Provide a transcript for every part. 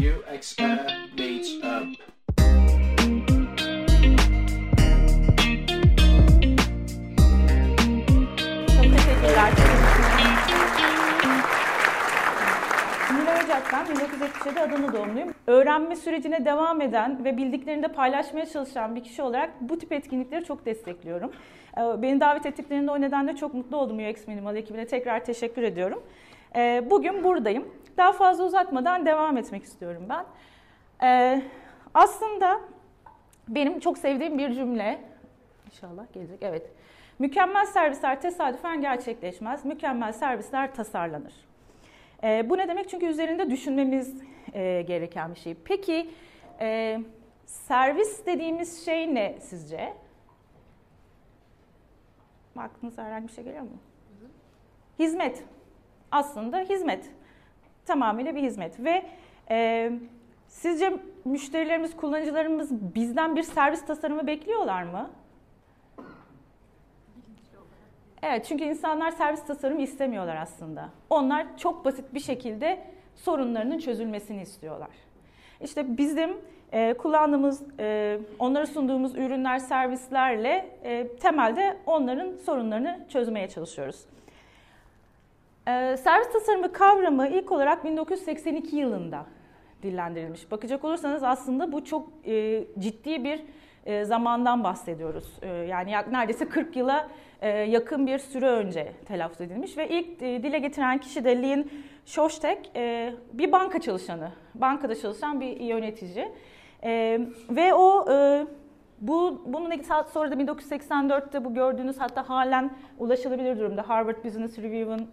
UXR meets up. Çok teşekkürler. Nilay Ocak ben 1977 Adana doğumluyum. Öğrenme sürecine devam eden ve bildiklerini de paylaşmaya çalışan bir kişi olarak bu tip etkinlikleri çok destekliyorum. Ee, Beni davet ettiklerinde o nedenle çok mutlu oldum UX Minimal ekibine. Tekrar teşekkür ediyorum. Ee, Bugün buradayım. Daha fazla uzatmadan devam etmek istiyorum ben. Ee, Aslında benim çok sevdiğim bir cümle, İnşallah gelecek, evet. Mükemmel servisler tesadüfen gerçekleşmez, mükemmel servisler tasarlanır. Ee, bu ne demek? Çünkü üzerinde düşünmemiz e, gereken bir şey. Peki e, servis dediğimiz şey ne sizce? Aklınıza herhangi bir şey geliyor mu? Hizmet. Aslında hizmet. Tamamıyla bir hizmet. Ve e, sizce müşterilerimiz, kullanıcılarımız bizden bir servis tasarımı bekliyorlar mı? Evet çünkü insanlar servis tasarımı istemiyorlar aslında. Onlar çok basit bir şekilde sorunlarının çözülmesini istiyorlar. İşte bizim e, kullandığımız, e, onlara sunduğumuz ürünler, servislerle e, temelde onların sorunlarını çözmeye çalışıyoruz. E, servis tasarımı kavramı ilk olarak 1982 yılında dillendirilmiş. Bakacak olursanız aslında bu çok e, ciddi bir e, zamandan bahsediyoruz. E, yani neredeyse 40 yıla e, yakın bir süre önce telaffuz edilmiş ve ilk e, dile getiren kişi de Lynn Shostak, e, bir banka çalışanı, bankada çalışan bir yönetici. E, ve o e, bu bunun sonra da 1984'te bu gördüğünüz hatta halen ulaşılabilir durumda Harvard Business Review'un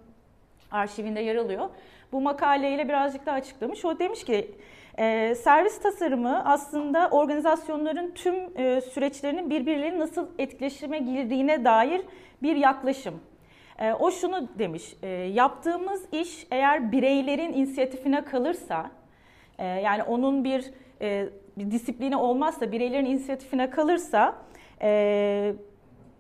arşivinde yer alıyor. Bu makaleyle birazcık daha açıklamış. O demiş ki e, servis tasarımı aslında organizasyonların tüm e, süreçlerinin birbirleriyle nasıl etkileşime girdiğine dair bir yaklaşım. E, o şunu demiş, e, yaptığımız iş eğer bireylerin inisiyatifine kalırsa, e, yani onun bir, e, bir disiplini olmazsa, bireylerin inisiyatifine kalırsa, e,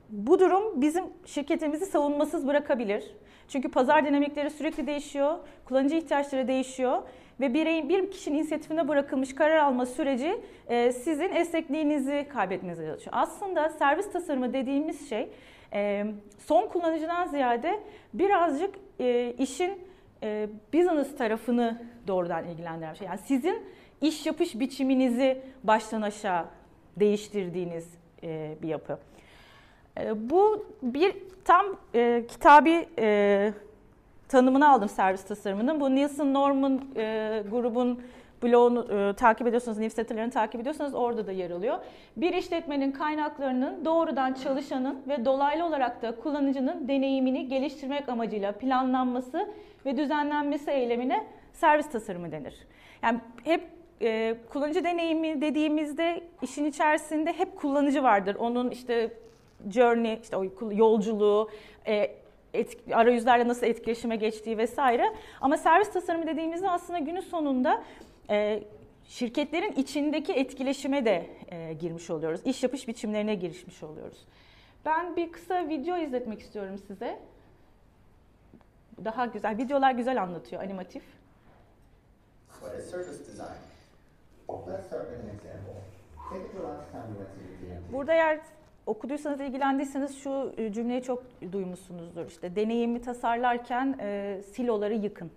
bu durum bizim şirketimizi savunmasız bırakabilir. Çünkü pazar dinamikleri sürekli değişiyor, kullanıcı ihtiyaçları değişiyor ve bireyin bir kişinin inisiyatifine bırakılmış karar alma süreci e, sizin esnekliğinizi kaybetmenize yol açıyor. Aslında servis tasarımı dediğimiz şey e, son kullanıcıdan ziyade birazcık e, işin e, business tarafını doğrudan ilgilendiren şey. Yani sizin iş yapış biçiminizi baştan aşağı değiştirdiğiniz e, bir yapı. E, bu bir tam e, kitabi e, tanımını aldım servis tasarımının. Bu Nielsen Norman e, grubun blogunu e, takip ediyorsanız, newsletterlerini takip ediyorsanız orada da yer alıyor. Bir işletmenin kaynaklarının doğrudan çalışanın ve dolaylı olarak da kullanıcının deneyimini geliştirmek amacıyla planlanması ve düzenlenmesi eylemine servis tasarımı denir. Yani hep e, kullanıcı deneyimi dediğimizde işin içerisinde hep kullanıcı vardır. Onun işte journey, işte o yolculuğu, e, etki, arayüzlerle nasıl etkileşime geçtiği vesaire. Ama servis tasarımı dediğimizde aslında günün sonunda e, şirketlerin içindeki etkileşime de e, girmiş oluyoruz. İş yapış biçimlerine girişmiş oluyoruz. Ben bir kısa video izletmek istiyorum size. Daha güzel, videolar güzel anlatıyor, animatif. What is service design? Let's start with an example. Burada eğer okuduysanız, ilgilendiyseniz şu e, cümleyi çok duymuşsunuzdur. İşte deneyimi tasarlarken e, siloları yıkın.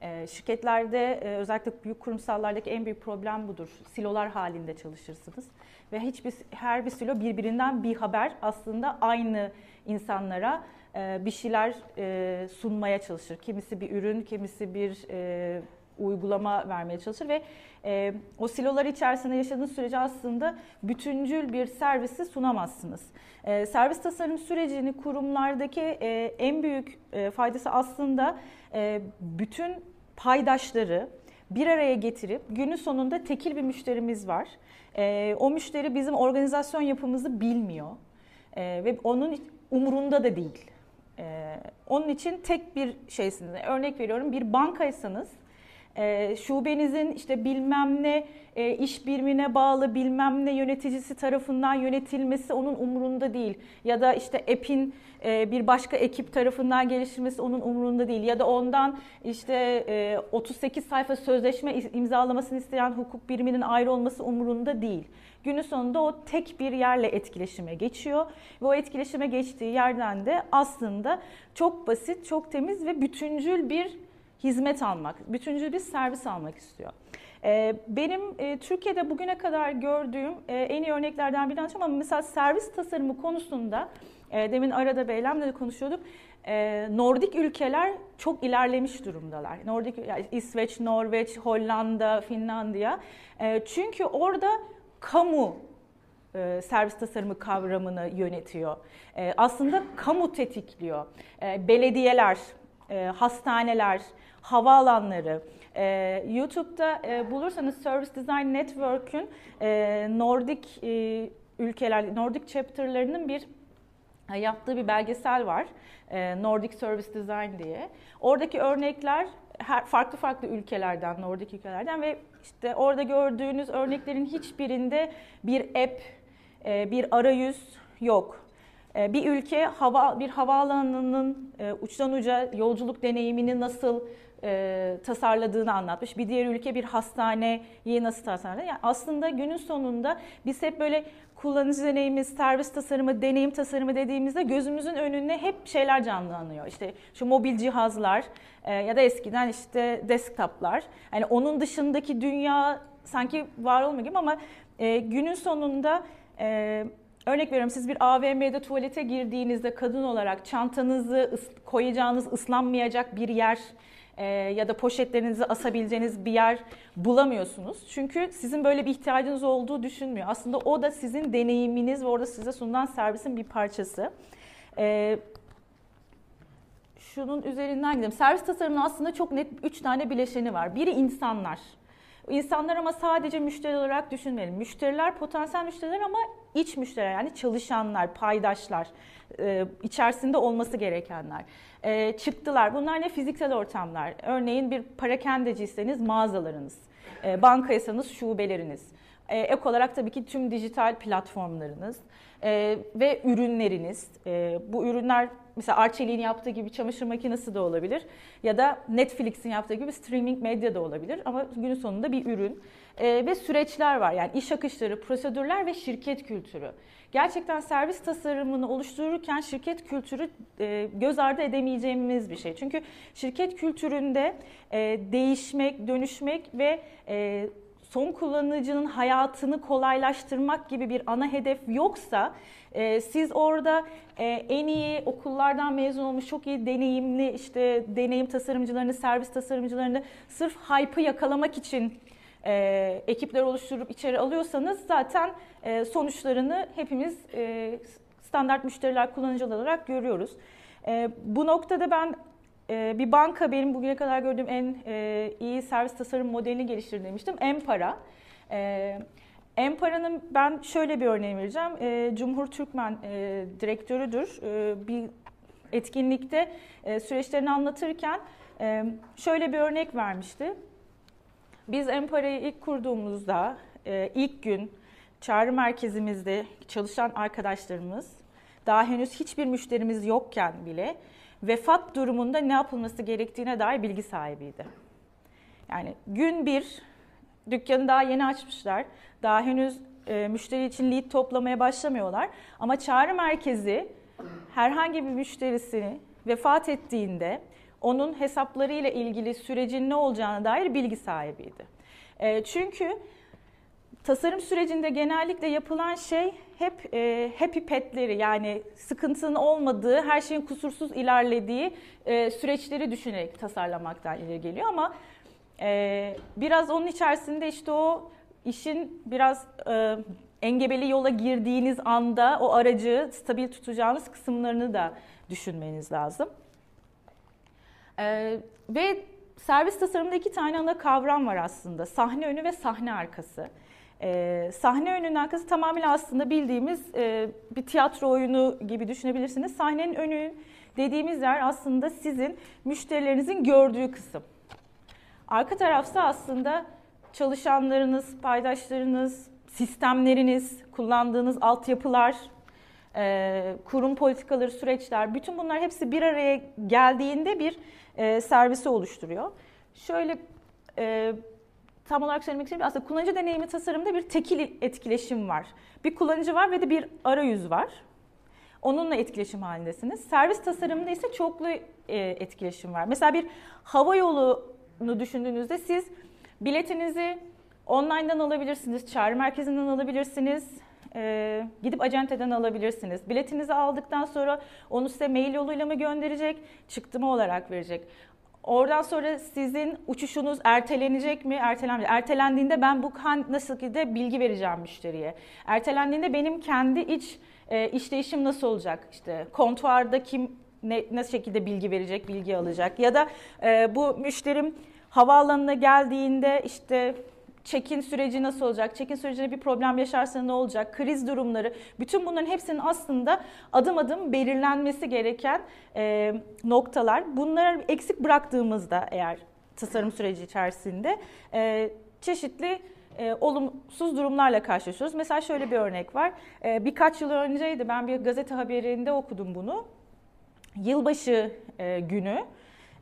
E, şirketlerde e, özellikle büyük kurumsallardaki en büyük problem budur. Silolar halinde çalışırsınız ve hiçbir her bir silo birbirinden bir haber aslında aynı insanlara e, bir şeyler e, sunmaya çalışır. Kimisi bir ürün, kimisi bir e, uygulama vermeye çalışır ve e, o silolar içerisinde yaşadığınız sürece aslında bütüncül bir servisi sunamazsınız. E, servis tasarım sürecini kurumlardaki e, en büyük e, faydası aslında e, bütün paydaşları bir araya getirip günün sonunda tekil bir müşterimiz var. E, o müşteri bizim organizasyon yapımızı bilmiyor e, ve onun umurunda da değil. E, onun için tek bir şeysiniz. Örnek veriyorum bir bankaysanız e, şubenizin işte bilmem ne e, iş birimine bağlı bilmem ne yöneticisi tarafından yönetilmesi onun umurunda değil. Ya da işte app'in e, bir başka ekip tarafından geliştirilmesi onun umurunda değil. Ya da ondan işte e, 38 sayfa sözleşme imzalamasını isteyen hukuk biriminin ayrı olması umurunda değil. Günün sonunda o tek bir yerle etkileşime geçiyor ve o etkileşime geçtiği yerden de aslında çok basit, çok temiz ve bütüncül bir hizmet almak, bütüncül bir servis almak istiyor. Ee, benim e, Türkiye'de bugüne kadar gördüğüm e, en iyi örneklerden bir tanesi ama mesela servis tasarımı konusunda e, demin arada Beylem'le de konuşuyorduk. Nordik ülkeler çok ilerlemiş durumdalar. Nordik yani İsveç, Norveç, Hollanda, Finlandiya. Çünkü orada kamu servis tasarımı kavramını yönetiyor. Aslında kamu tetikliyor. Belediyeler, hastaneler, havaalanları, e, YouTube'da e, bulursanız Service Design Network'ün e, Nordik e, ülkeler, Nordik chapter'larının bir e, yaptığı bir belgesel var. E, Nordic Service Design diye. Oradaki örnekler her farklı farklı ülkelerden, Nordik ülkelerden ve işte orada gördüğünüz örneklerin hiçbirinde bir app, e, bir arayüz yok. Bir ülke hava bir havaalanının uçtan uca yolculuk deneyimini nasıl e, tasarladığını anlatmış. Bir diğer ülke bir hastaneyi nasıl tasarladı. Yani aslında günün sonunda biz hep böyle kullanıcı deneyimi, servis tasarımı, deneyim tasarımı dediğimizde gözümüzün önüne hep şeyler canlanıyor. İşte şu mobil cihazlar e, ya da eskiden işte desktoplar. Yani onun dışındaki dünya sanki var olmuyor gibi ama e, günün sonunda e, Örnek veriyorum siz bir AVM'de tuvalete girdiğinizde kadın olarak çantanızı koyacağınız ıslanmayacak bir yer e, ya da poşetlerinizi asabileceğiniz bir yer bulamıyorsunuz. Çünkü sizin böyle bir ihtiyacınız olduğu düşünmüyor. Aslında o da sizin deneyiminiz ve orada size sunulan servisin bir parçası. E, şunun üzerinden gidelim. Servis tasarımının aslında çok net üç tane bileşeni var. Biri insanlar. İnsanlar ama sadece müşteri olarak düşünmeyelim. Müşteriler potansiyel müşteriler ama iç müşteriler yani çalışanlar, paydaşlar, e, içerisinde olması gerekenler. E, çıktılar. Bunlar ne? Fiziksel ortamlar. Örneğin bir parakendeciyseniz mağazalarınız, e, bankaysanız şubeleriniz. E, ek olarak tabii ki tüm dijital platformlarınız e, ve ürünleriniz. E, bu ürünler mesela Arçelik'in yaptığı gibi çamaşır makinesi de olabilir ya da Netflix'in yaptığı gibi streaming medya da olabilir ama günün sonunda bir ürün e, ve süreçler var yani iş akışları, prosedürler ve şirket kültürü. Gerçekten servis tasarımını oluştururken şirket kültürü e, göz ardı edemeyeceğimiz bir şey. Çünkü şirket kültüründe e, değişmek, dönüşmek ve e, son kullanıcının hayatını kolaylaştırmak gibi bir ana hedef yoksa e, siz orada e, en iyi okullardan mezun olmuş çok iyi deneyimli işte deneyim tasarımcılarını, servis tasarımcılarını sırf hype'ı yakalamak için e, ekipler oluşturup içeri alıyorsanız zaten e, sonuçlarını hepimiz e, standart müşteriler kullanıcılar olarak görüyoruz. E, bu noktada ben e, bir banka benim bugüne kadar gördüğüm en e, iyi servis tasarım modelini geliştirdi demiştim. Empara. E, Empara'nın ben şöyle bir örneği vereceğim. E, Cumhur Türkmen e, direktörüdür. Bir etkinlikte e, süreçlerini anlatırken şöyle bir örnek vermişti. Biz Empara'yı ilk kurduğumuzda ilk gün çağrı merkezimizde çalışan arkadaşlarımız daha henüz hiçbir müşterimiz yokken bile vefat durumunda ne yapılması gerektiğine dair bilgi sahibiydi. Yani gün bir dükkanı daha yeni açmışlar. Daha henüz e, müşteri için lead toplamaya başlamıyorlar. Ama çağrı merkezi herhangi bir müşterisini vefat ettiğinde onun hesaplarıyla ilgili sürecin ne olacağına dair bilgi sahibiydi. E, çünkü tasarım sürecinde genellikle yapılan şey hep e, happy petleri yani sıkıntının olmadığı, her şeyin kusursuz ilerlediği e, süreçleri düşünerek tasarlamaktan ileri geliyor ama e, biraz onun içerisinde işte o işin biraz e, engebeli yola girdiğiniz anda o aracı stabil tutacağınız kısımlarını da düşünmeniz lazım. Ee, ve servis tasarımında iki tane ana kavram var aslında. Sahne önü ve sahne arkası. Ee, sahne önünün arkası tamamen aslında bildiğimiz e, bir tiyatro oyunu gibi düşünebilirsiniz. Sahnenin önü dediğimiz yer aslında sizin müşterilerinizin gördüğü kısım. Arka tarafta aslında çalışanlarınız, paydaşlarınız, sistemleriniz, kullandığınız altyapılar, e, kurum politikaları, süreçler, bütün bunlar hepsi bir araya geldiğinde bir e, servisi oluşturuyor. Şöyle e, tam olarak söylemek istediğim aslında kullanıcı deneyimi tasarımda bir tekil etkileşim var. Bir kullanıcı var ve de bir arayüz var. Onunla etkileşim halindesiniz. Servis tasarımında ise çoklu e, etkileşim var. Mesela bir hava yolunu düşündüğünüzde siz biletinizi online'dan alabilirsiniz, çağrı merkezinden alabilirsiniz, e, gidip acenteden alabilirsiniz. Biletinizi aldıktan sonra onu size mail yoluyla mı gönderecek, çıktı olarak verecek. Oradan sonra sizin uçuşunuz ertelenecek mi, ertelenmeyecek Ertelendiğinde ben bu nasıl ki de bilgi vereceğim müşteriye. Ertelendiğinde benim kendi iç e, işleyişim nasıl olacak? İşte kontuarda kim ne, nasıl şekilde bilgi verecek, bilgi alacak? Ya da e, bu müşterim havaalanına geldiğinde işte check-in süreci nasıl olacak? Check-in sürecinde bir problem yaşarsa ne olacak? Kriz durumları. Bütün bunların hepsinin aslında adım adım belirlenmesi gereken e, noktalar. Bunları eksik bıraktığımızda eğer tasarım süreci içerisinde e, çeşitli e, olumsuz durumlarla karşılaşıyoruz. Mesela şöyle bir örnek var. E, birkaç yıl önceydi ben bir gazete haberinde okudum bunu. Yılbaşı e, günü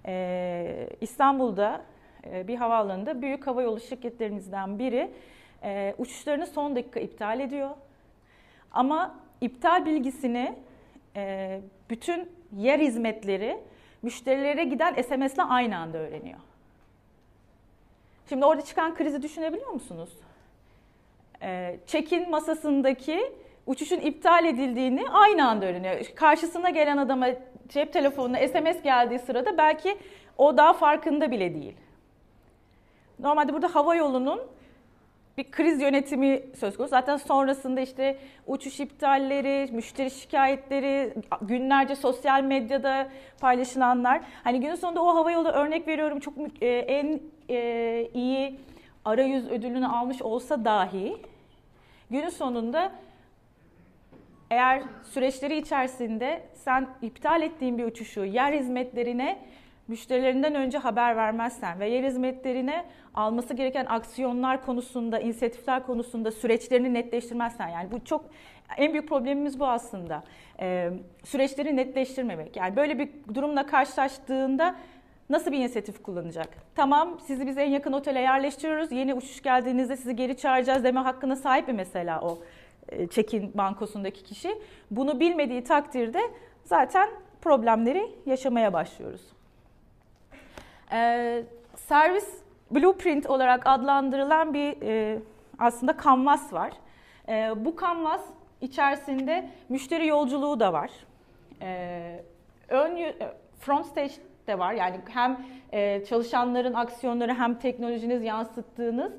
e, İstanbul'da bir havaalanında büyük havayolu şirketlerimizden biri e, uçuşlarını son dakika iptal ediyor. Ama iptal bilgisini e, bütün yer hizmetleri müşterilere giden SMS'le aynı anda öğreniyor. Şimdi orada çıkan krizi düşünebiliyor musunuz? Check-in masasındaki uçuşun iptal edildiğini aynı anda öğreniyor. Karşısına gelen adama cep telefonuna SMS geldiği sırada belki o daha farkında bile değil. Normalde burada hava yolunun bir kriz yönetimi söz konusu. Zaten sonrasında işte uçuş iptalleri, müşteri şikayetleri, günlerce sosyal medyada paylaşılanlar. Hani günün sonunda o hava yolu örnek veriyorum çok e, en e, iyi arayüz ödülünü almış olsa dahi günün sonunda eğer süreçleri içerisinde sen iptal ettiğin bir uçuşu yer hizmetlerine müşterilerinden önce haber vermezsen ve yer hizmetlerine alması gereken aksiyonlar konusunda, inisiyatifler konusunda süreçlerini netleştirmezsen yani bu çok en büyük problemimiz bu aslında. Ee, süreçleri netleştirmemek. Yani böyle bir durumla karşılaştığında nasıl bir inisiyatif kullanacak? Tamam sizi bize en yakın otele yerleştiriyoruz. Yeni uçuş geldiğinizde sizi geri çağıracağız deme hakkına sahip mi mesela o çekin bankosundaki kişi? Bunu bilmediği takdirde zaten problemleri yaşamaya başlıyoruz. Ee, servis blueprint olarak adlandırılan bir e, aslında kanvas var. E, bu kanvas içerisinde müşteri yolculuğu da var. E, ön e, front stage de var. Yani hem e, çalışanların aksiyonları hem teknolojiniz yansıttığınız.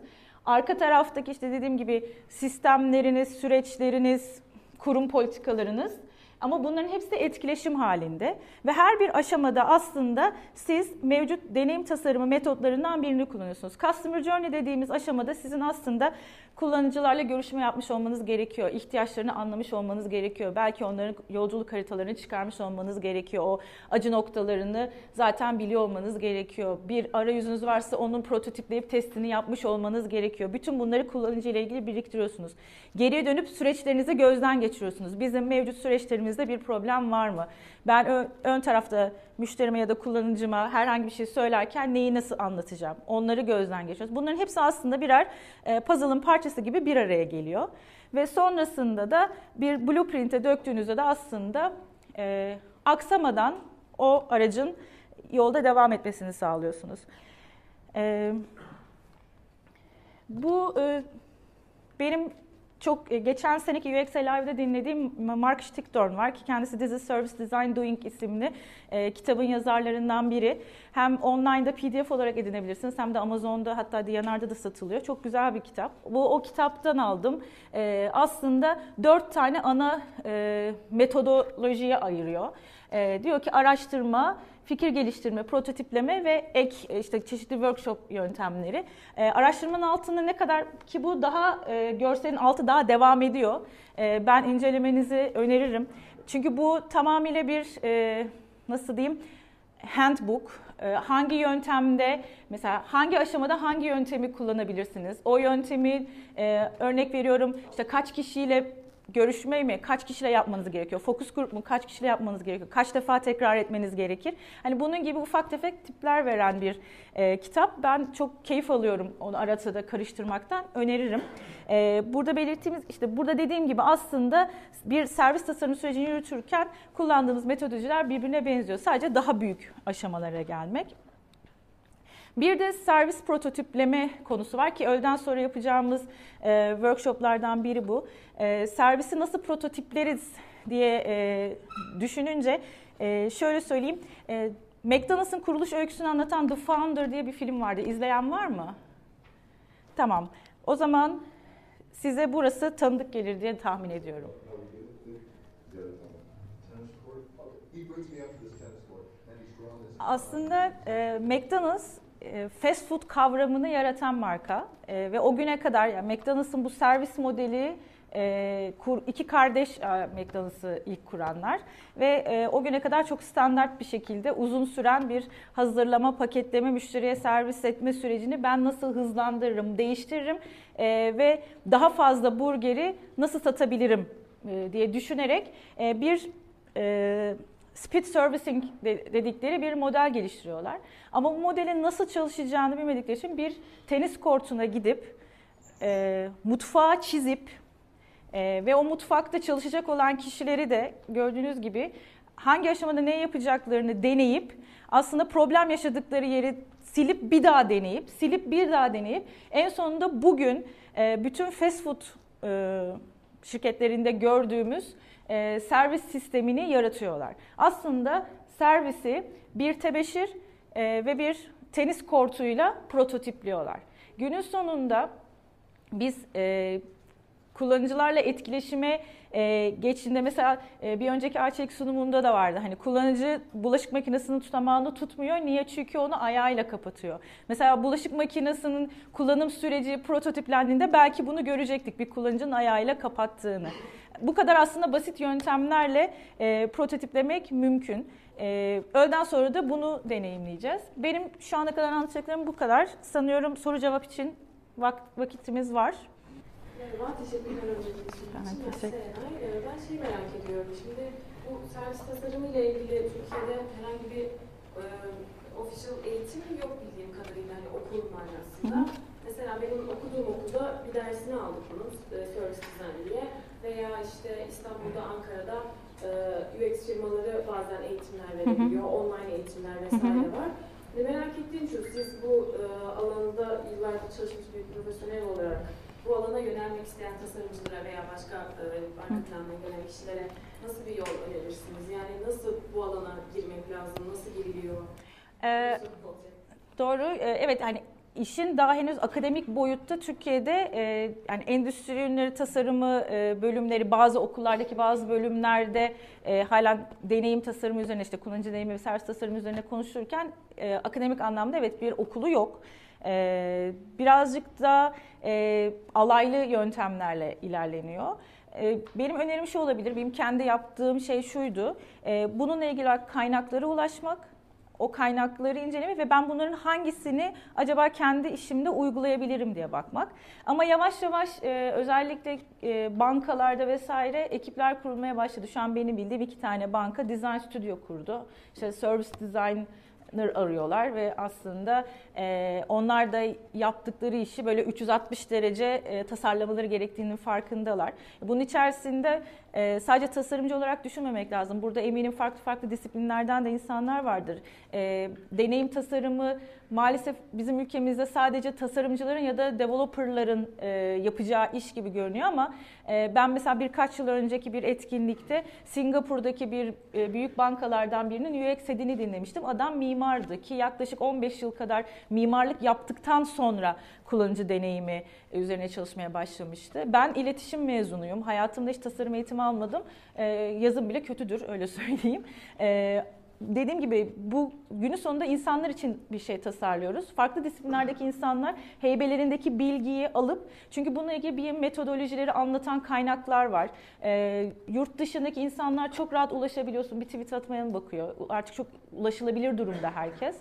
Arka taraftaki işte dediğim gibi sistemleriniz, süreçleriniz, kurum politikalarınız ama bunların hepsi etkileşim halinde ve her bir aşamada aslında siz mevcut deneyim tasarımı metotlarından birini kullanıyorsunuz. Customer Journey dediğimiz aşamada sizin aslında kullanıcılarla görüşme yapmış olmanız gerekiyor. İhtiyaçlarını anlamış olmanız gerekiyor. Belki onların yolculuk haritalarını çıkarmış olmanız gerekiyor. O acı noktalarını zaten biliyor olmanız gerekiyor. Bir arayüzünüz varsa onun prototipleyip testini yapmış olmanız gerekiyor. Bütün bunları kullanıcı ile ilgili biriktiriyorsunuz. Geriye dönüp süreçlerinizi gözden geçiriyorsunuz. Bizim mevcut süreçlerimizde bir problem var mı? Ben ön, ön tarafta müşterime ya da kullanıcıma herhangi bir şey söylerken neyi nasıl anlatacağım? Onları gözden geçiriyoruz. Bunların hepsi aslında birer e, puzzle'ın parçası gibi bir araya geliyor. Ve sonrasında da bir blueprint'e döktüğünüzde de aslında e, aksamadan o aracın yolda devam etmesini sağlıyorsunuz. E, bu e, benim çok e, geçen seneki UX Live'de dinlediğim Mark Stickdorn var ki kendisi is Service Design Doing isimli e, kitabın yazarlarından biri. Hem online'da PDF olarak edinebilirsiniz hem de Amazon'da hatta Diyanar'da da satılıyor. Çok güzel bir kitap. Bu o kitaptan aldım. E, aslında dört tane ana e, metodolojiye ayırıyor. E, diyor ki araştırma, fikir geliştirme, prototipleme ve ek e, işte çeşitli workshop yöntemleri. E, araştırmanın altında ne kadar ki bu daha e, görselin altı daha devam ediyor. E, ben incelemenizi öneririm. Çünkü bu tamamıyla bir e, nasıl diyeyim handbook, e, hangi yöntemde mesela hangi aşamada hangi yöntemi kullanabilirsiniz? O yöntemi e, örnek veriyorum işte kaç kişiyle görüşmeyi mi kaç kişiyle yapmanız gerekiyor? Fokus grup mu kaç kişiyle yapmanız gerekiyor? Kaç defa tekrar etmeniz gerekir? Hani bunun gibi ufak tefek tipler veren bir e, kitap. Ben çok keyif alıyorum onu arada da karıştırmaktan. Öneririm. E, burada belirttiğimiz işte burada dediğim gibi aslında bir servis tasarım sürecini yürütürken kullandığımız metodolojiler birbirine benziyor. Sadece daha büyük aşamalara gelmek. Bir de servis prototipleme konusu var ki öğleden sonra yapacağımız e, workshoplardan biri bu. E, servisi nasıl prototipleriz diye e, düşününce e, şöyle söyleyeyim. E, McDonald's'ın kuruluş öyküsünü anlatan The Founder diye bir film vardı. İzleyen var mı? Tamam. O zaman size burası tanıdık gelir diye tahmin ediyorum. Aslında e, McDonald's fast food kavramını yaratan marka. E, ve o güne kadar yani McDonald's'ın bu servis modeli e, kur, iki kardeş e, McDonald's'ı ilk kuranlar. Ve e, o güne kadar çok standart bir şekilde uzun süren bir hazırlama, paketleme, müşteriye servis etme sürecini ben nasıl hızlandırırım, değiştiririm e, ve daha fazla burgeri nasıl satabilirim e, diye düşünerek e, bir e, speed servicing dedikleri bir model geliştiriyorlar. Ama bu modelin nasıl çalışacağını bilmedikleri için bir tenis kortuna gidip e, mutfağı çizip e, ve o mutfakta çalışacak olan kişileri de gördüğünüz gibi hangi aşamada ne yapacaklarını deneyip aslında problem yaşadıkları yeri silip bir daha deneyip silip bir daha deneyip en sonunda bugün e, bütün fast food e, şirketlerinde gördüğümüz e, servis sistemini yaratıyorlar. Aslında servisi bir tebeşir e, ve bir tenis kortuyla prototipliyorlar. Günün sonunda biz e, kullanıcılarla etkileşime e, geçtiğinde mesela e, bir önceki Arçelik sunumunda da vardı. Hani kullanıcı bulaşık makinesinin tutamağını tutmuyor. Niye? Çünkü onu ayağıyla kapatıyor. Mesela bulaşık makinesinin kullanım süreci prototiplendiğinde belki bunu görecektik. Bir kullanıcının ayağıyla kapattığını. Bu kadar aslında basit yöntemlerle e, prototiplemek mümkün. E, öğleden sonra da bunu deneyimleyeceğiz. Benim şu ana kadar anlatacaklarım bu kadar. Sanıyorum soru cevap için vak vakitimiz var. Merhaba, teşekkürler öncelikle için. Ben. Serenay. Ee, ben şeyi merak ediyorum. Şimdi bu servis tasarımı ile ilgili Türkiye'de herhangi bir e, official eğitim yok bildiğim kadarıyla hani okul manasında. Hı hı. Mesela benim okuduğum okulda bir dersini aldık bunun, e, service design diye. Veya işte İstanbul'da, Ankara'da e, UX firmaları bazen eğitimler verebiliyor, hı hı. online eğitimler vesaire hı hı. var. Ve merak ettiğim şu, siz bu e, alanda yıllardır çalışmış bir profesyonel olarak bu alana yönelmek isteyen tasarımcılara veya başka e, arka planına gelen kişilere nasıl bir yol önerirsiniz? Yani nasıl bu alana girmek lazım, nasıl giriliyor? Ee, doğru, ee, evet hani işin daha henüz akademik boyutta Türkiye'de e, yani endüstri ürünleri tasarımı e, bölümleri bazı okullardaki bazı bölümlerde e, hala deneyim tasarımı üzerine işte kullanıcı deneyimi ve servis tasarımı üzerine konuşurken e, akademik anlamda evet bir okulu yok. E, birazcık da e, alaylı yöntemlerle ilerleniyor. E, benim önerim şu olabilir, benim kendi yaptığım şey şuydu. E, bununla ilgili kaynaklara ulaşmak, o kaynakları incelemek ve ben bunların hangisini acaba kendi işimde uygulayabilirim diye bakmak. Ama yavaş yavaş e, özellikle e, bankalarda vesaire ekipler kurulmaya başladı. Şu an benim bildiğim iki tane banka Design Studio kurdu. İşte Service Design arıyorlar ve aslında e, onlar da yaptıkları işi böyle 360 derece e, tasarlamaları gerektiğinin farkındalar. Bunun içerisinde e, sadece tasarımcı olarak düşünmemek lazım. Burada eminim farklı farklı disiplinlerden de insanlar vardır. E, deneyim tasarımı maalesef bizim ülkemizde sadece tasarımcıların ya da developerların e, yapacağı iş gibi görünüyor ama e, ben mesela birkaç yıl önceki bir etkinlikte Singapur'daki bir e, büyük bankalardan birinin UX edini dinlemiştim. Adam mimardı ki yaklaşık 15 yıl kadar mimarlık yaptıktan sonra kullanıcı deneyimi üzerine çalışmaya başlamıştı. Ben iletişim mezunuyum. Hayatımda hiç tasarım eğitimi almadım. E, yazım bile kötüdür öyle söyleyeyim. E, dediğim gibi bu günün sonunda insanlar için bir şey tasarlıyoruz. Farklı disiplinlerdeki insanlar heybelerindeki bilgiyi alıp çünkü bununla ilgili bir metodolojileri anlatan kaynaklar var. E, yurt dışındaki insanlar çok rahat ulaşabiliyorsun. Bir tweet atmaya bakıyor? Artık çok ulaşılabilir durumda herkes.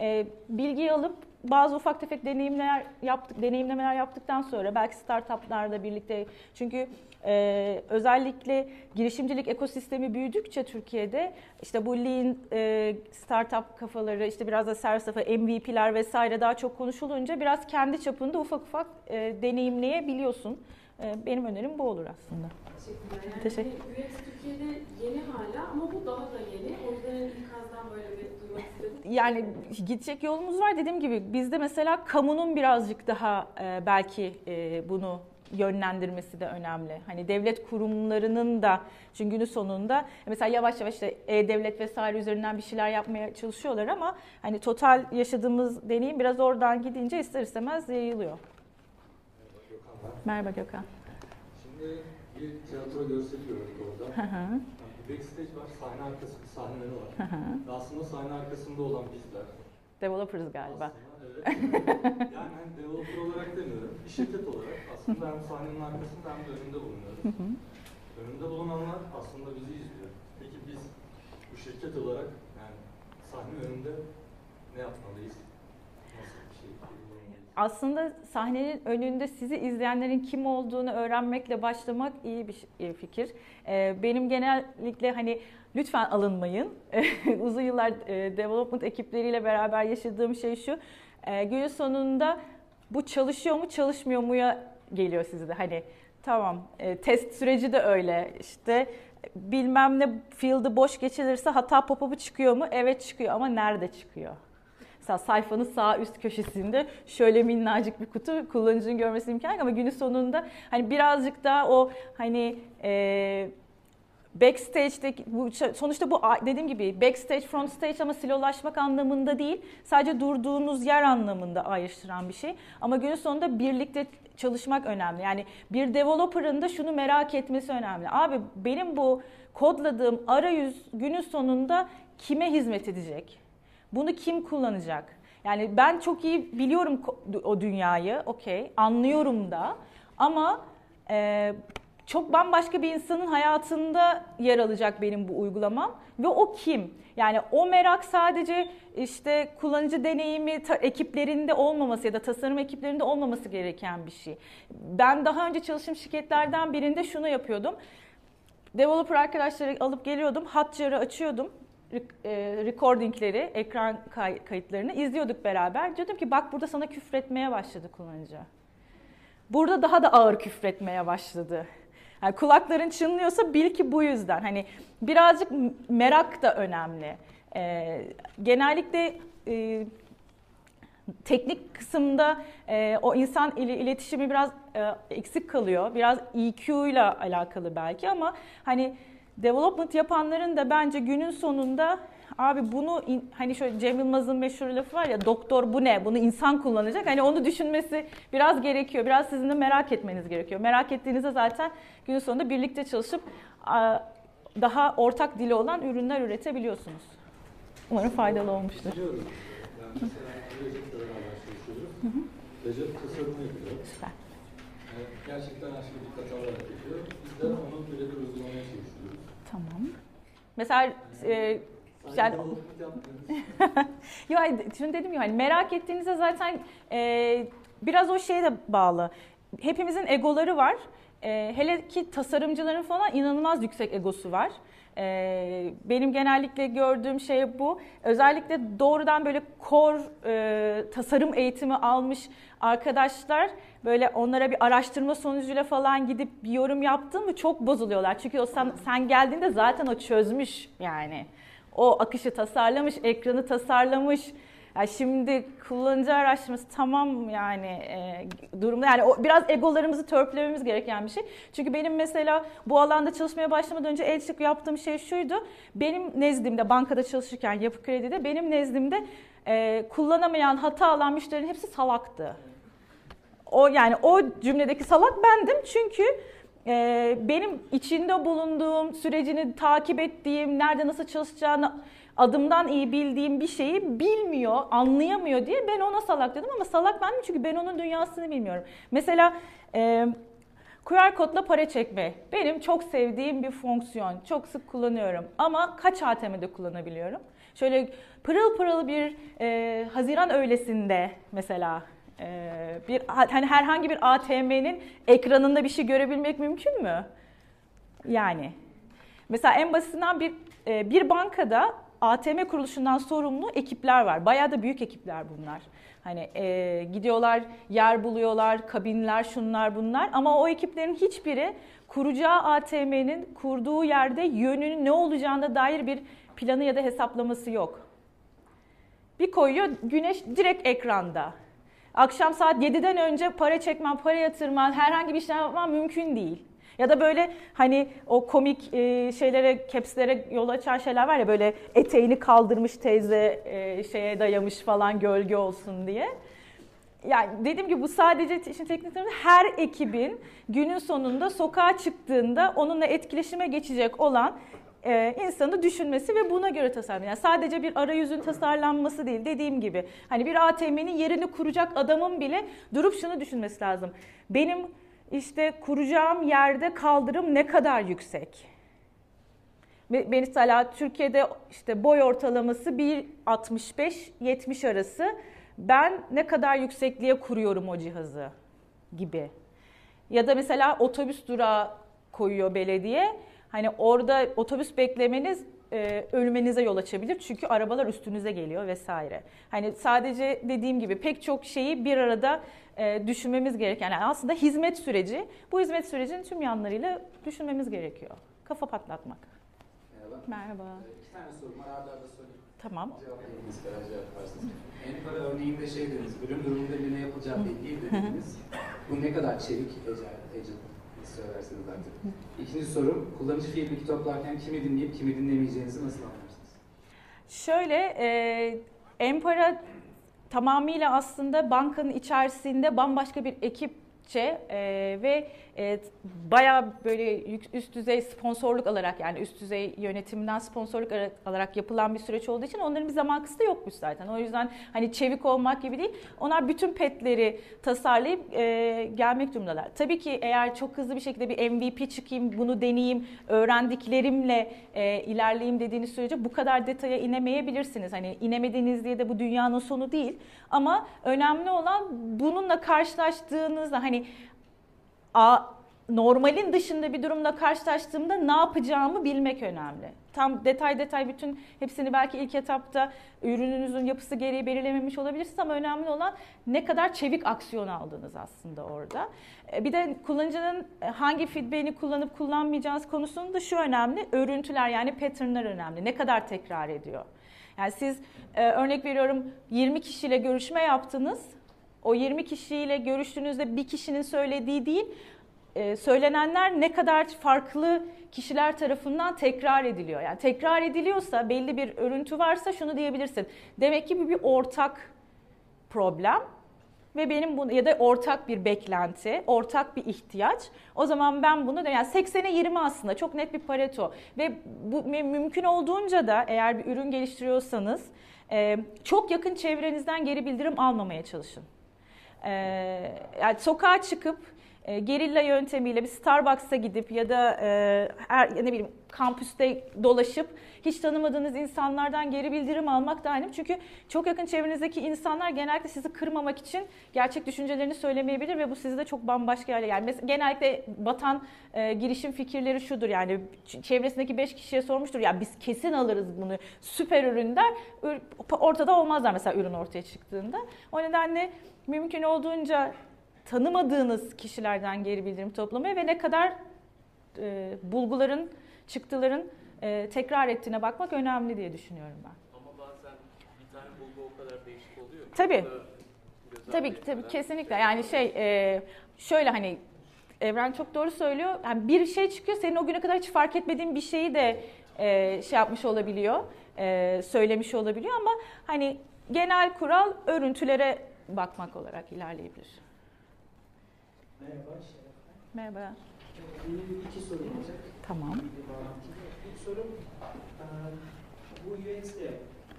E, bilgiyi alıp bazı ufak tefek deneyimler yaptık, deneyimlemeler yaptıktan sonra belki startuplarla birlikte çünkü e, özellikle girişimcilik ekosistemi büyüdükçe Türkiye'de işte bu lean e, startup kafaları işte biraz da servis tarafı MVP'ler vesaire daha çok konuşulunca biraz kendi çapında ufak ufak e, deneyimleyebiliyorsun. E, benim önerim bu olur aslında. Teşekkürler. Yani Teşekkür. UX Türkiye'de yeni hala ama bu daha da yeni. O yüzden ilk azdan böyle bir duymak istedim. Yani gidecek yolumuz var dediğim gibi bizde mesela kamunun birazcık daha e, belki e, bunu yönlendirmesi de önemli. Hani devlet kurumlarının da çünkü günün sonunda mesela yavaş yavaş işte e-devlet vesaire üzerinden bir şeyler yapmaya çalışıyorlar ama hani total yaşadığımız deneyim biraz oradan gidince ister istemez yayılıyor. Gökhan ben. Merhaba Gökhan. Şimdi bir tiyatro görseli gördük orada. Hı hı, Bir backstage var, sahne arkası sahneleri var. hı hı. Ve Aslında sahne arkasında olan bizler. Developers galiba. Aslında, evet. yani hani developer olarak demiyorum, bir şirket olarak aslında hem sahnenin arkasında hem de önünde bulunuyoruz. Hı hı. Önünde bulunanlar aslında bizi izliyor. Peki biz bu şirket olarak yani sahne önünde ne yapmalıyız? Nasıl bir şey? Aslında sahnenin önünde sizi izleyenlerin kim olduğunu öğrenmekle başlamak iyi bir fikir. Ee, Benim genellikle hani lütfen alınmayın. Uzun yıllar e, development ekipleriyle beraber yaşadığım şey şu. e, Günün sonunda bu çalışıyor mu çalışmıyor muya geliyor sizde. Hani tamam e, test süreci de öyle. İşte bilmem ne field'ı boş geçilirse hata pop-up'ı çıkıyor mu? Evet çıkıyor ama nerede çıkıyor? Mesela sayfanın sağ üst köşesinde şöyle minnacık bir kutu kullanıcının görmesi imkanı yok ama günün sonunda hani birazcık daha o hani e, backstage'deki bu sonuçta bu dediğim gibi backstage front stage ama silolaşmak anlamında değil sadece durduğunuz yer anlamında ayrıştıran bir şey ama günün sonunda birlikte çalışmak önemli. Yani bir developer'ın da şunu merak etmesi önemli. Abi benim bu kodladığım arayüz günün sonunda kime hizmet edecek? Bunu kim kullanacak? Yani ben çok iyi biliyorum o dünyayı, okey, anlıyorum da ama e, çok bambaşka bir insanın hayatında yer alacak benim bu uygulamam ve o kim? Yani o merak sadece işte kullanıcı deneyimi ekiplerinde olmaması ya da tasarım ekiplerinde olmaması gereken bir şey. Ben daha önce çalıştığım şirketlerden birinde şunu yapıyordum. Developer arkadaşları alıp geliyordum, Hotjar'ı açıyordum recordingleri, ekran kay- kayıtlarını izliyorduk beraber. Diyordum ki bak burada sana küfretmeye başladı kullanıcı. Burada daha da ağır küfretmeye başladı. Yani kulakların çınlıyorsa bil ki bu yüzden. Hani birazcık merak da önemli. Ee, genellikle e, teknik kısımda e, o insan ile iletişimi biraz e, eksik kalıyor. Biraz EQ ile alakalı belki ama hani development yapanların da bence günün sonunda abi bunu in- hani şöyle Cem Yılmaz'ın meşhur lafı var ya doktor bu ne? Bunu insan kullanacak. Hani onu düşünmesi biraz gerekiyor. Biraz sizin de merak etmeniz gerekiyor. Merak ettiğinizde zaten günün sonunda birlikte çalışıp daha ortak dili olan ürünler üretebiliyorsunuz. Umarım faydalı olmuştur. Mesela. Recep tasarımı yapıyor. Süper. Gerçekten her şeyi dikkate alarak yapıyor. Biz de onu birebir uygulamaya çalışıyoruz. Tamam. Mesela e, Yani-. Yo, şunu dedim ya hani merak ettiğinizde zaten e, biraz o şeye de bağlı. Hepimizin egoları var. E, hele ki tasarımcıların falan inanılmaz yüksek egosu var. E, benim genellikle gördüğüm şey bu. Özellikle doğrudan böyle core e, tasarım eğitimi almış arkadaşlar böyle onlara bir araştırma sonucuyla falan gidip bir yorum yaptın mı çok bozuluyorlar. Çünkü o sen, sen geldiğinde zaten o çözmüş yani. O akışı tasarlamış, ekranı tasarlamış. Yani şimdi kullanıcı araştırması tamam yani e, durumda yani o biraz egolarımızı törpülememiz gereken bir şey. Çünkü benim mesela bu alanda çalışmaya başlamadan önce el sık yaptığım şey şuydu. Benim nezdimde bankada çalışırken yapı kredide benim nezdimde e, kullanamayan hata alan müşterilerin hepsi salaktı. O yani o cümledeki salak bendim çünkü e, benim içinde bulunduğum sürecini takip ettiğim, nerede nasıl çalışacağını adımdan iyi bildiğim bir şeyi bilmiyor, anlayamıyor diye ben ona salak dedim ama salak bendim çünkü ben onun dünyasını bilmiyorum. Mesela e, QR kodla para çekme benim çok sevdiğim bir fonksiyon. Çok sık kullanıyorum ama kaç ATM'de kullanabiliyorum? Şöyle pırıl pırıl bir e, Haziran öğlesinde mesela e, bir hani herhangi bir ATM'nin ekranında bir şey görebilmek mümkün mü? Yani mesela en basitinden bir bir bankada ATM kuruluşundan sorumlu ekipler var. Bayağı da büyük ekipler bunlar. Hani e, gidiyorlar, yer buluyorlar, kabinler, şunlar bunlar. Ama o ekiplerin hiçbiri kuracağı ATM'nin kurduğu yerde yönünün ne olacağına dair bir planı ya da hesaplaması yok. Bir koyuyor, güneş direkt ekranda. Akşam saat 7'den önce para çekmen, para yatırman, herhangi bir işlem yapman mümkün değil. Ya da böyle hani o komik e, şeylere, capslere yol açan şeyler var ya böyle eteğini kaldırmış teyze e, şeye dayamış falan gölge olsun diye. Yani dediğim gibi bu sadece işin tekniklerinde her ekibin günün sonunda sokağa çıktığında onunla etkileşime geçecek olan e, insanı düşünmesi ve buna göre tasarlanması. Yani sadece bir arayüzün tasarlanması değil dediğim gibi. Hani bir ATM'nin yerini kuracak adamın bile durup şunu düşünmesi lazım. Benim işte kuracağım yerde kaldırım ne kadar yüksek? Mesela Türkiye'de işte boy ortalaması 1.65-70 arası. Ben ne kadar yüksekliğe kuruyorum o cihazı gibi. Ya da mesela otobüs durağı koyuyor belediye. Hani orada otobüs beklemeniz e, ölmenize yol açabilir. Çünkü arabalar üstünüze geliyor vesaire. Hani sadece dediğim gibi pek çok şeyi bir arada e, düşünmemiz gereken. Yani aslında hizmet süreci. Bu hizmet sürecinin tüm yanlarıyla düşünmemiz gerekiyor. Kafa patlatmak. Merhaba. Merhaba. Ee, İki tane sorum var. Arda arda sorayım. Tamam. Cevap veriniz kadar cevap yaparsınız. En para örneğinde şey dediniz, ölüm durumunda ne yapılacağı belli değil dediniz. Bu ne kadar çevik ecel, ecel söylersiniz artık. İkinci sorum, kullanıcı feedback'i toplarken kimi dinleyip kimi dinlemeyeceğinizi nasıl anlarsınız? Şöyle, e, Empara tamamıyla aslında bankanın içerisinde bambaşka bir ekipçe e, ve e, bayağı böyle üst düzey sponsorluk alarak yani üst düzey yönetimden sponsorluk alarak yapılan bir süreç olduğu için onların bir zaman kısıtı yokmuş zaten. O yüzden hani çevik olmak gibi değil. Onlar bütün petleri tasarlayıp e, gelmek durumundalar. Tabii ki eğer çok hızlı bir şekilde bir MVP çıkayım, bunu deneyeyim, öğrendiklerimle e, ilerleyeyim dediğiniz sürece bu kadar detaya inemeyebilirsiniz. Hani inemediğiniz diye de bu dünyanın sonu değil. Ama önemli olan bununla karşılaştığınızda hani a, normalin dışında bir durumla karşılaştığımda ne yapacağımı bilmek önemli. Tam detay detay bütün hepsini belki ilk etapta ürününüzün yapısı gereği belirlememiş olabilirsiniz ama önemli olan ne kadar çevik aksiyon aldınız aslında orada. E, bir de kullanıcının hangi feedback'ini kullanıp kullanmayacağınız konusunda şu önemli. Örüntüler yani patternlar önemli. Ne kadar tekrar ediyor. Yani siz e, örnek veriyorum 20 kişiyle görüşme yaptınız o 20 kişiyle görüştüğünüzde bir kişinin söylediği değil, e, söylenenler ne kadar farklı kişiler tarafından tekrar ediliyor. Yani tekrar ediliyorsa, belli bir örüntü varsa şunu diyebilirsin. Demek ki bu bir ortak problem ve benim bunu ya da ortak bir beklenti, ortak bir ihtiyaç. O zaman ben bunu yani 80'e 20 aslında çok net bir pareto ve bu mümkün olduğunca da eğer bir ürün geliştiriyorsanız e, çok yakın çevrenizden geri bildirim almamaya çalışın. Ee, yani sokağa çıkıp e, gerilla yöntemiyle bir Starbucks'a gidip ya da e, her, ne bileyim kampüste dolaşıp hiç tanımadığınız insanlardan geri bildirim almak da aynı. Çünkü çok yakın çevrenizdeki insanlar genellikle sizi kırmamak için gerçek düşüncelerini söylemeyebilir ve bu sizi de çok bambaşka hale yani mesela genellikle batan e, girişim fikirleri şudur yani çevresindeki 5 kişiye sormuştur ya biz kesin alırız bunu süper ürün der ortada olmazlar mesela ürün ortaya çıktığında. O nedenle mümkün olduğunca tanımadığınız kişilerden geri bildirim toplamaya ve ne kadar e, bulguların, çıktıların e, tekrar ettiğine bakmak önemli diye düşünüyorum ben. Ama bazen bir tane bulgu o kadar değişik oluyor. Tabii. Tabii tabii kesinlikle. Yani şey e, şöyle hani Evren çok doğru söylüyor. Yani bir şey çıkıyor senin o güne kadar hiç fark etmediğin bir şeyi de e, şey yapmış olabiliyor, e, söylemiş olabiliyor ama hani genel kural örüntülere bakmak olarak ilerleyebilir. Merhaba Şeref Merhaba. Benim iki sorum olacak. Tamam. İlk sorum, bu UX'de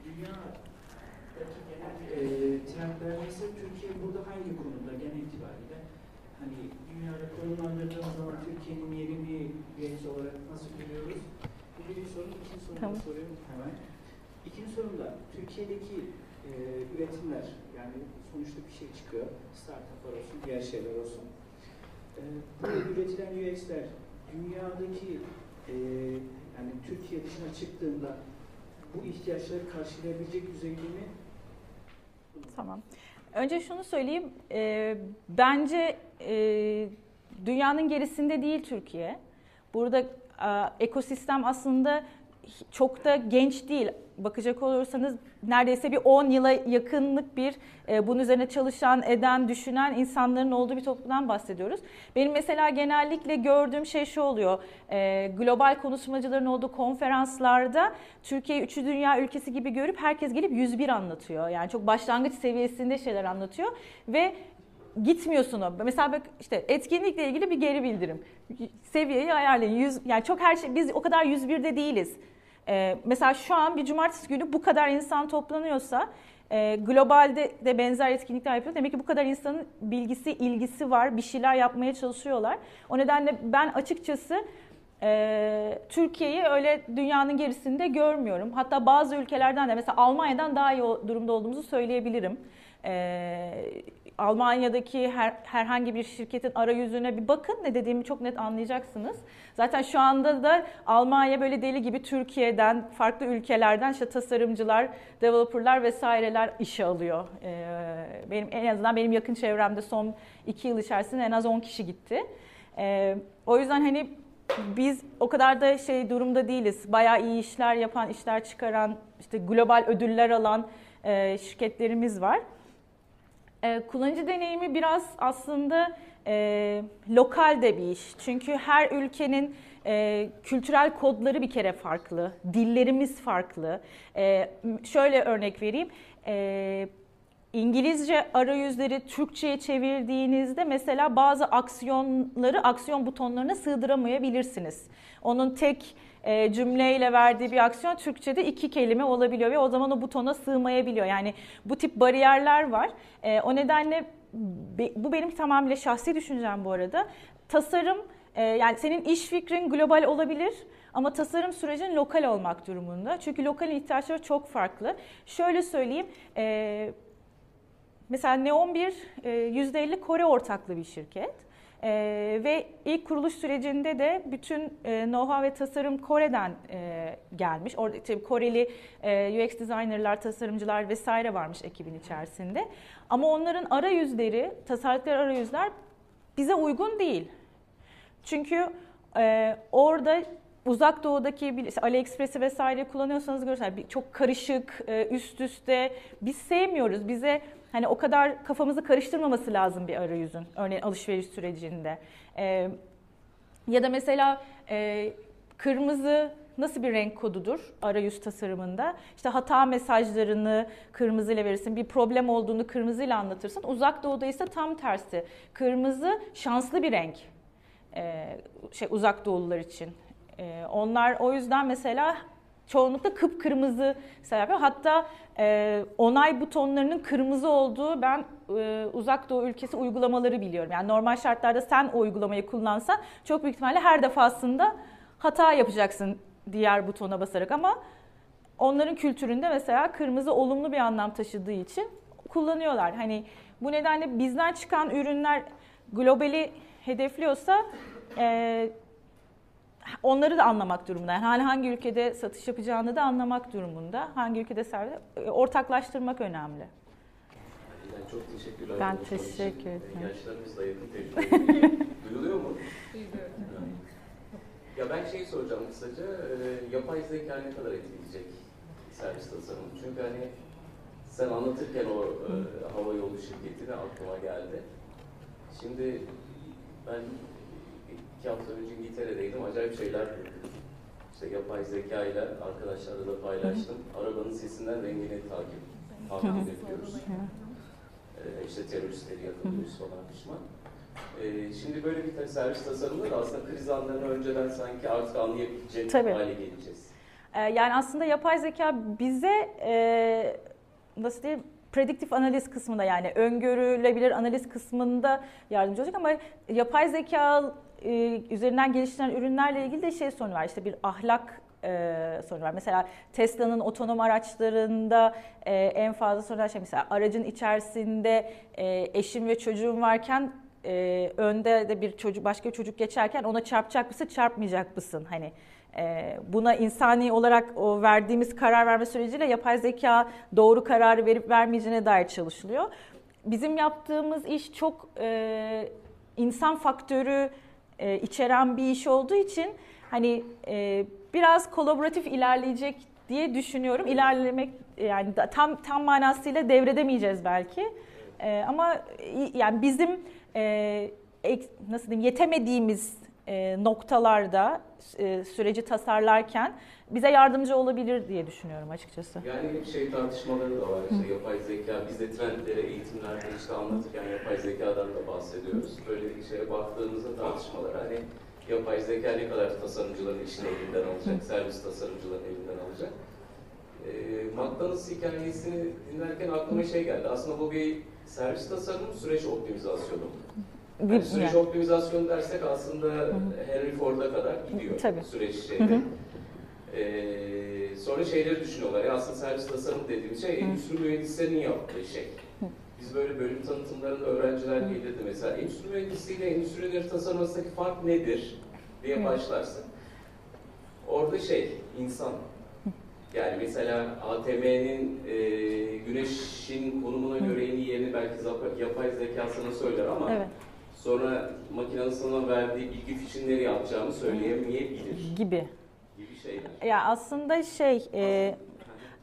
dünyadaki genel e, trendler neyse Türkiye burada hangi konuda genel itibariyle hani dünyada konumlandırdığımız zaman Türkiye'nin yerini UX olarak nasıl görüyoruz? Bu birinci sorum. İkinci sorumu Tamam. soruyorum hemen. İkinci sorum da Türkiye'deki e, üretimler yani sonuçta bir şey çıkıyor. Startuplar olsun, diğer şeyler olsun. E, bu üretilen UX'ler dünyadaki e, yani Türkiye dışına çıktığında bu ihtiyaçları karşılayabilecek düzeyde mi? Tamam. Önce şunu söyleyeyim. e, bence e, dünyanın gerisinde değil Türkiye. Burada e, ekosistem aslında çok da genç değil. Bakacak olursanız neredeyse bir 10 yıla yakınlık bir e, bunun üzerine çalışan, eden, düşünen insanların olduğu bir toplumdan bahsediyoruz. Benim mesela genellikle gördüğüm şey şu oluyor. E, global konuşmacıların olduğu konferanslarda Türkiye'yi üçü dünya ülkesi gibi görüp herkes gelip 101 anlatıyor. Yani çok başlangıç seviyesinde şeyler anlatıyor ve gitmiyorsun o. Mesela bak işte etkinlikle ilgili bir geri bildirim. Seviyeyi ayarlayın. Yüz, yani çok her şey biz o kadar 101'de değiliz. Ee, mesela şu an bir cumartesi günü bu kadar insan toplanıyorsa e, globalde de benzer etkinlikler yapıyor. Demek ki bu kadar insanın bilgisi, ilgisi var. Bir şeyler yapmaya çalışıyorlar. O nedenle ben açıkçası e, Türkiye'yi öyle dünyanın gerisinde görmüyorum. Hatta bazı ülkelerden de mesela Almanya'dan daha iyi durumda olduğumuzu söyleyebilirim. E, Almanya'daki her, herhangi bir şirketin arayüzüne bir bakın ne dediğimi çok net anlayacaksınız. Zaten şu anda da Almanya böyle deli gibi Türkiye'den, farklı ülkelerden işte tasarımcılar, developerlar vesaireler işe alıyor. Ee, benim en azından benim yakın çevremde son iki yıl içerisinde en az 10 kişi gitti. Ee, o yüzden hani biz o kadar da şey durumda değiliz. Bayağı iyi işler yapan, işler çıkaran, işte global ödüller alan e, şirketlerimiz var. E, kullanıcı deneyimi biraz aslında e, lokal de bir iş. Çünkü her ülkenin e, kültürel kodları bir kere farklı, dillerimiz farklı. E, şöyle örnek vereyim. E, İngilizce arayüzleri Türkçe'ye çevirdiğinizde mesela bazı aksiyonları aksiyon butonlarına sığdıramayabilirsiniz. Onun tek e, cümleyle verdiği bir aksiyon Türkçe'de iki kelime olabiliyor ve o zaman o butona sığmayabiliyor. Yani bu tip bariyerler var. E, o nedenle bu benim tamamıyla şahsi düşüncem bu arada. Tasarım e, yani senin iş fikrin global olabilir ama tasarım sürecin lokal olmak durumunda. Çünkü lokal ihtiyaçları çok farklı. Şöyle söyleyeyim. Mesela Neon 1 e, %50 Kore ortaklı bir şirket. E, ve ilk kuruluş sürecinde de bütün e, know-how ve tasarım Kore'den e, gelmiş. Orada işte Koreli e, UX designerlar, tasarımcılar vesaire varmış ekibin içerisinde. Ama onların arayüzleri, tasarladıkları arayüzler bize uygun değil. Çünkü e, orada uzak doğudaki AliExpress'i vesaire kullanıyorsanız görürsünüz. Çok karışık, e, üst üste. Biz sevmiyoruz. Bize hani o kadar kafamızı karıştırmaması lazım bir arayüzün. Örneğin alışveriş sürecinde. E, ya da mesela e, kırmızı nasıl bir renk kodudur arayüz tasarımında? İşte hata mesajlarını kırmızıyla verirsin. Bir problem olduğunu kırmızıyla anlatırsın. Uzak doğuda ise tam tersi. Kırmızı şanslı bir renk. Ee, şey uzak doğulular için. Ee, onlar o yüzden mesela çoğunlukla kıpkırmızı mesela yapıyor. Hatta e, onay butonlarının kırmızı olduğu ben e, uzak doğu ülkesi uygulamaları biliyorum. Yani normal şartlarda sen o uygulamayı kullansan çok büyük ihtimalle her defasında hata yapacaksın diğer butona basarak ama onların kültüründe mesela kırmızı olumlu bir anlam taşıdığı için kullanıyorlar. Hani bu nedenle bizden çıkan ürünler globali hedefliyorsa e, onları da anlamak durumunda. Yani hani hangi ülkede satış yapacağını da anlamak durumunda. Hangi ülkede servis e, ortaklaştırmak önemli. Yani çok teşekkürler. Ben teşekkür ederim. Yaşlarımızla yakın tecrübe. Duyuluyor mu? Ya ben şeyi soracağım kısaca. e, yapay zeka ne kadar etkileyecek servis tasarımı? Çünkü hani sen anlatırken o e, hava yolu şirketi de aklıma geldi. Şimdi ben iki hafta önce İngiltere'deydim. Acayip şeyler gördüm. İşte yapay zeka ile arkadaşlarla da paylaştım. Arabanın sesinden rengini takip, takip ediyoruz. Ee, işte teröristleri yakalıyoruz falan pişman. Ee, şimdi böyle bir servis tasarımında da aslında kriz anlarını önceden sanki artık anlayabilecek Tabii. hale geleceğiz. E, yani aslında yapay zeka bize e, nasıl diyeyim prediktif analiz kısmında yani öngörülebilir analiz kısmında yardımcı olacak ama yapay zeka e, üzerinden geliştirilen ürünlerle ilgili de şey sorunu var. İşte bir ahlak e, sorunu var. Mesela Tesla'nın otonom araçlarında e, en fazla sorulan şey mesela aracın içerisinde e, eşim ve çocuğum varken e, önde de bir çocuk başka bir çocuk geçerken ona çarpacak mısın çarpmayacak mısın hani e, buna insani olarak o verdiğimiz karar verme süreciyle yapay zeka doğru kararı verip vermeyeceğine dair çalışılıyor. Bizim yaptığımız iş çok e, insan faktörü e, içeren bir iş olduğu için hani e, biraz kolaboratif ilerleyecek diye düşünüyorum. İlerlemek yani tam tam manasıyla devredemeyeceğiz belki. E, ama yani bizim e, nasıl diyeyim yetemediğimiz e, noktalarda e, süreci tasarlarken bize yardımcı olabilir diye düşünüyorum açıkçası. Yani hep şey tartışmaları da var işte yapay zeka, biz de trendlere eğitimlerde işte anlatırken yapay zekadan da bahsediyoruz. Böyle bir şeye baktığımızda tartışmalar hani yapay zeka ne kadar tasarımcıların işini elinden alacak, servis tasarımcıların elinden alacak. E, McDonald's hikayesini dinlerken aklıma şey geldi. Aslında bu bir servis tasarımı, süreç optimizasyonu. Yani süreç yani. optimizasyonu dersek aslında Hı-hı. Henry Ford'a kadar gidiyor Tabii. süreç şeyde. Ee, sonra şeyleri düşünüyorlar. Ya aslında servis tasarım dediğimiz şey endüstri mühendislerinin yaptığı şey. Biz böyle bölüm tanıtımlarında öğrenciler gelirdi mesela. Endüstri mühendisliğiyle endüstrileri tasarlamasındaki fark nedir diye başlarsın. Orada şey, insan. Yani mesela ATM'nin e, güneşin konumuna göre en iyi yerini belki yapay zeka sana söyler ama evet sonra makinenin sana verdiği bilgi fişini nereye atacağını söyleyemeyebilir. Gibi. Gibi şeyler. Ya aslında şey, e,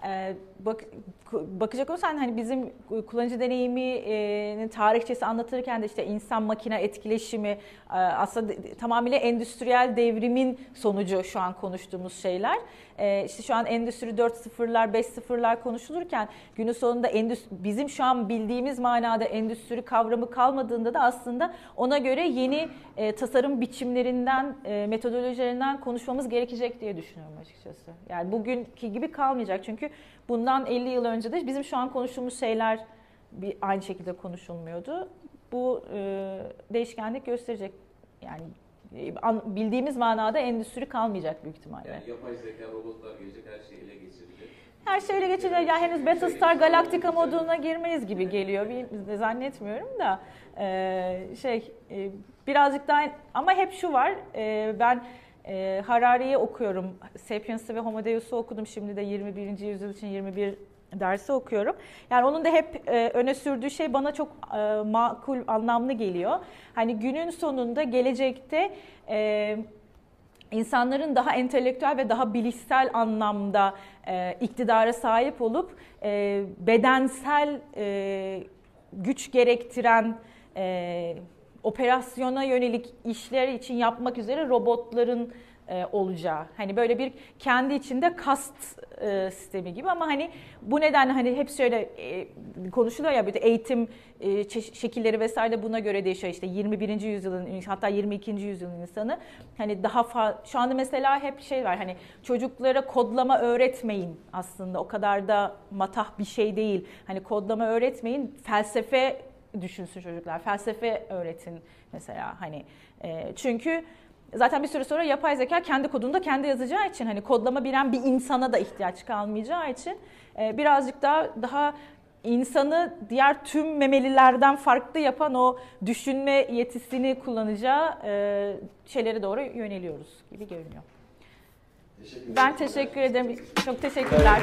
e, bak, bakacak olursan hani bizim kullanıcı deneyiminin tarihçesi anlatırken de işte insan makine etkileşimi e, aslında tamamıyla endüstriyel devrimin sonucu şu an konuştuğumuz şeyler. E, işte şu an endüstri 4.0'lar 5.0'lar konuşulurken günün sonunda endüstri, bizim şu an bildiğimiz manada endüstri kavramı kalmadığında da aslında ona göre yeni e, tasarım biçimlerinden, metodolojilerinden konuşmamız gerekecek diye düşünüyorum açıkçası. Yani bugünkü gibi kalmayacak çünkü bundan 50 yıl önce de bizim şu an konuştuğumuz şeyler bir aynı şekilde konuşulmuyordu. Bu e, değişkenlik gösterecek. Yani e, an, bildiğimiz manada endüstri kalmayacak büyük ihtimalle. Yani yapay zeka, robotlar gelecek, her şeyi ele geçirecek. Her şeyi ele geçirecek. Yani henüz Battlestar Galactica moduna girmeyiz gibi geliyor. Bir, zannetmiyorum da. E, şey e, birazcık daha ama hep şu var. E, ben e, Harari'yi okuyorum. Sapiens'i ve Homo Deus'u okudum. Şimdi de 21. yüzyıl için 21 dersi okuyorum. Yani onun da hep e, öne sürdüğü şey bana çok e, makul, anlamlı geliyor. Hani günün sonunda gelecekte e, insanların daha entelektüel ve daha bilişsel anlamda e, iktidara sahip olup e, bedensel e, güç gerektiren e, operasyona yönelik işler için yapmak üzere robotların e, olacağı. Hani böyle bir kendi içinde kast e, sistemi gibi ama hani bu nedenle hani hep şöyle e, konuşuluyor ya böyle eğitim e, şekilleri vesaire buna göre değişiyor. İşte 21. yüzyılın hatta 22. yüzyılın insanı hani daha fa- şu anda mesela hep şey var hani çocuklara kodlama öğretmeyin aslında o kadar da matah bir şey değil. Hani kodlama öğretmeyin felsefe düşünsün çocuklar. Felsefe öğretin mesela hani e, çünkü Zaten bir süre sonra yapay zeka kendi kodunu da kendi yazacağı için hani kodlama bilen bir insana da ihtiyaç kalmayacağı için e, birazcık daha daha insanı diğer tüm memelilerden farklı yapan o düşünme yetisini kullanacağı e, şeylere doğru yöneliyoruz gibi görünüyor. Teşekkür ben teşekkür ederim. Çok teşekkürler.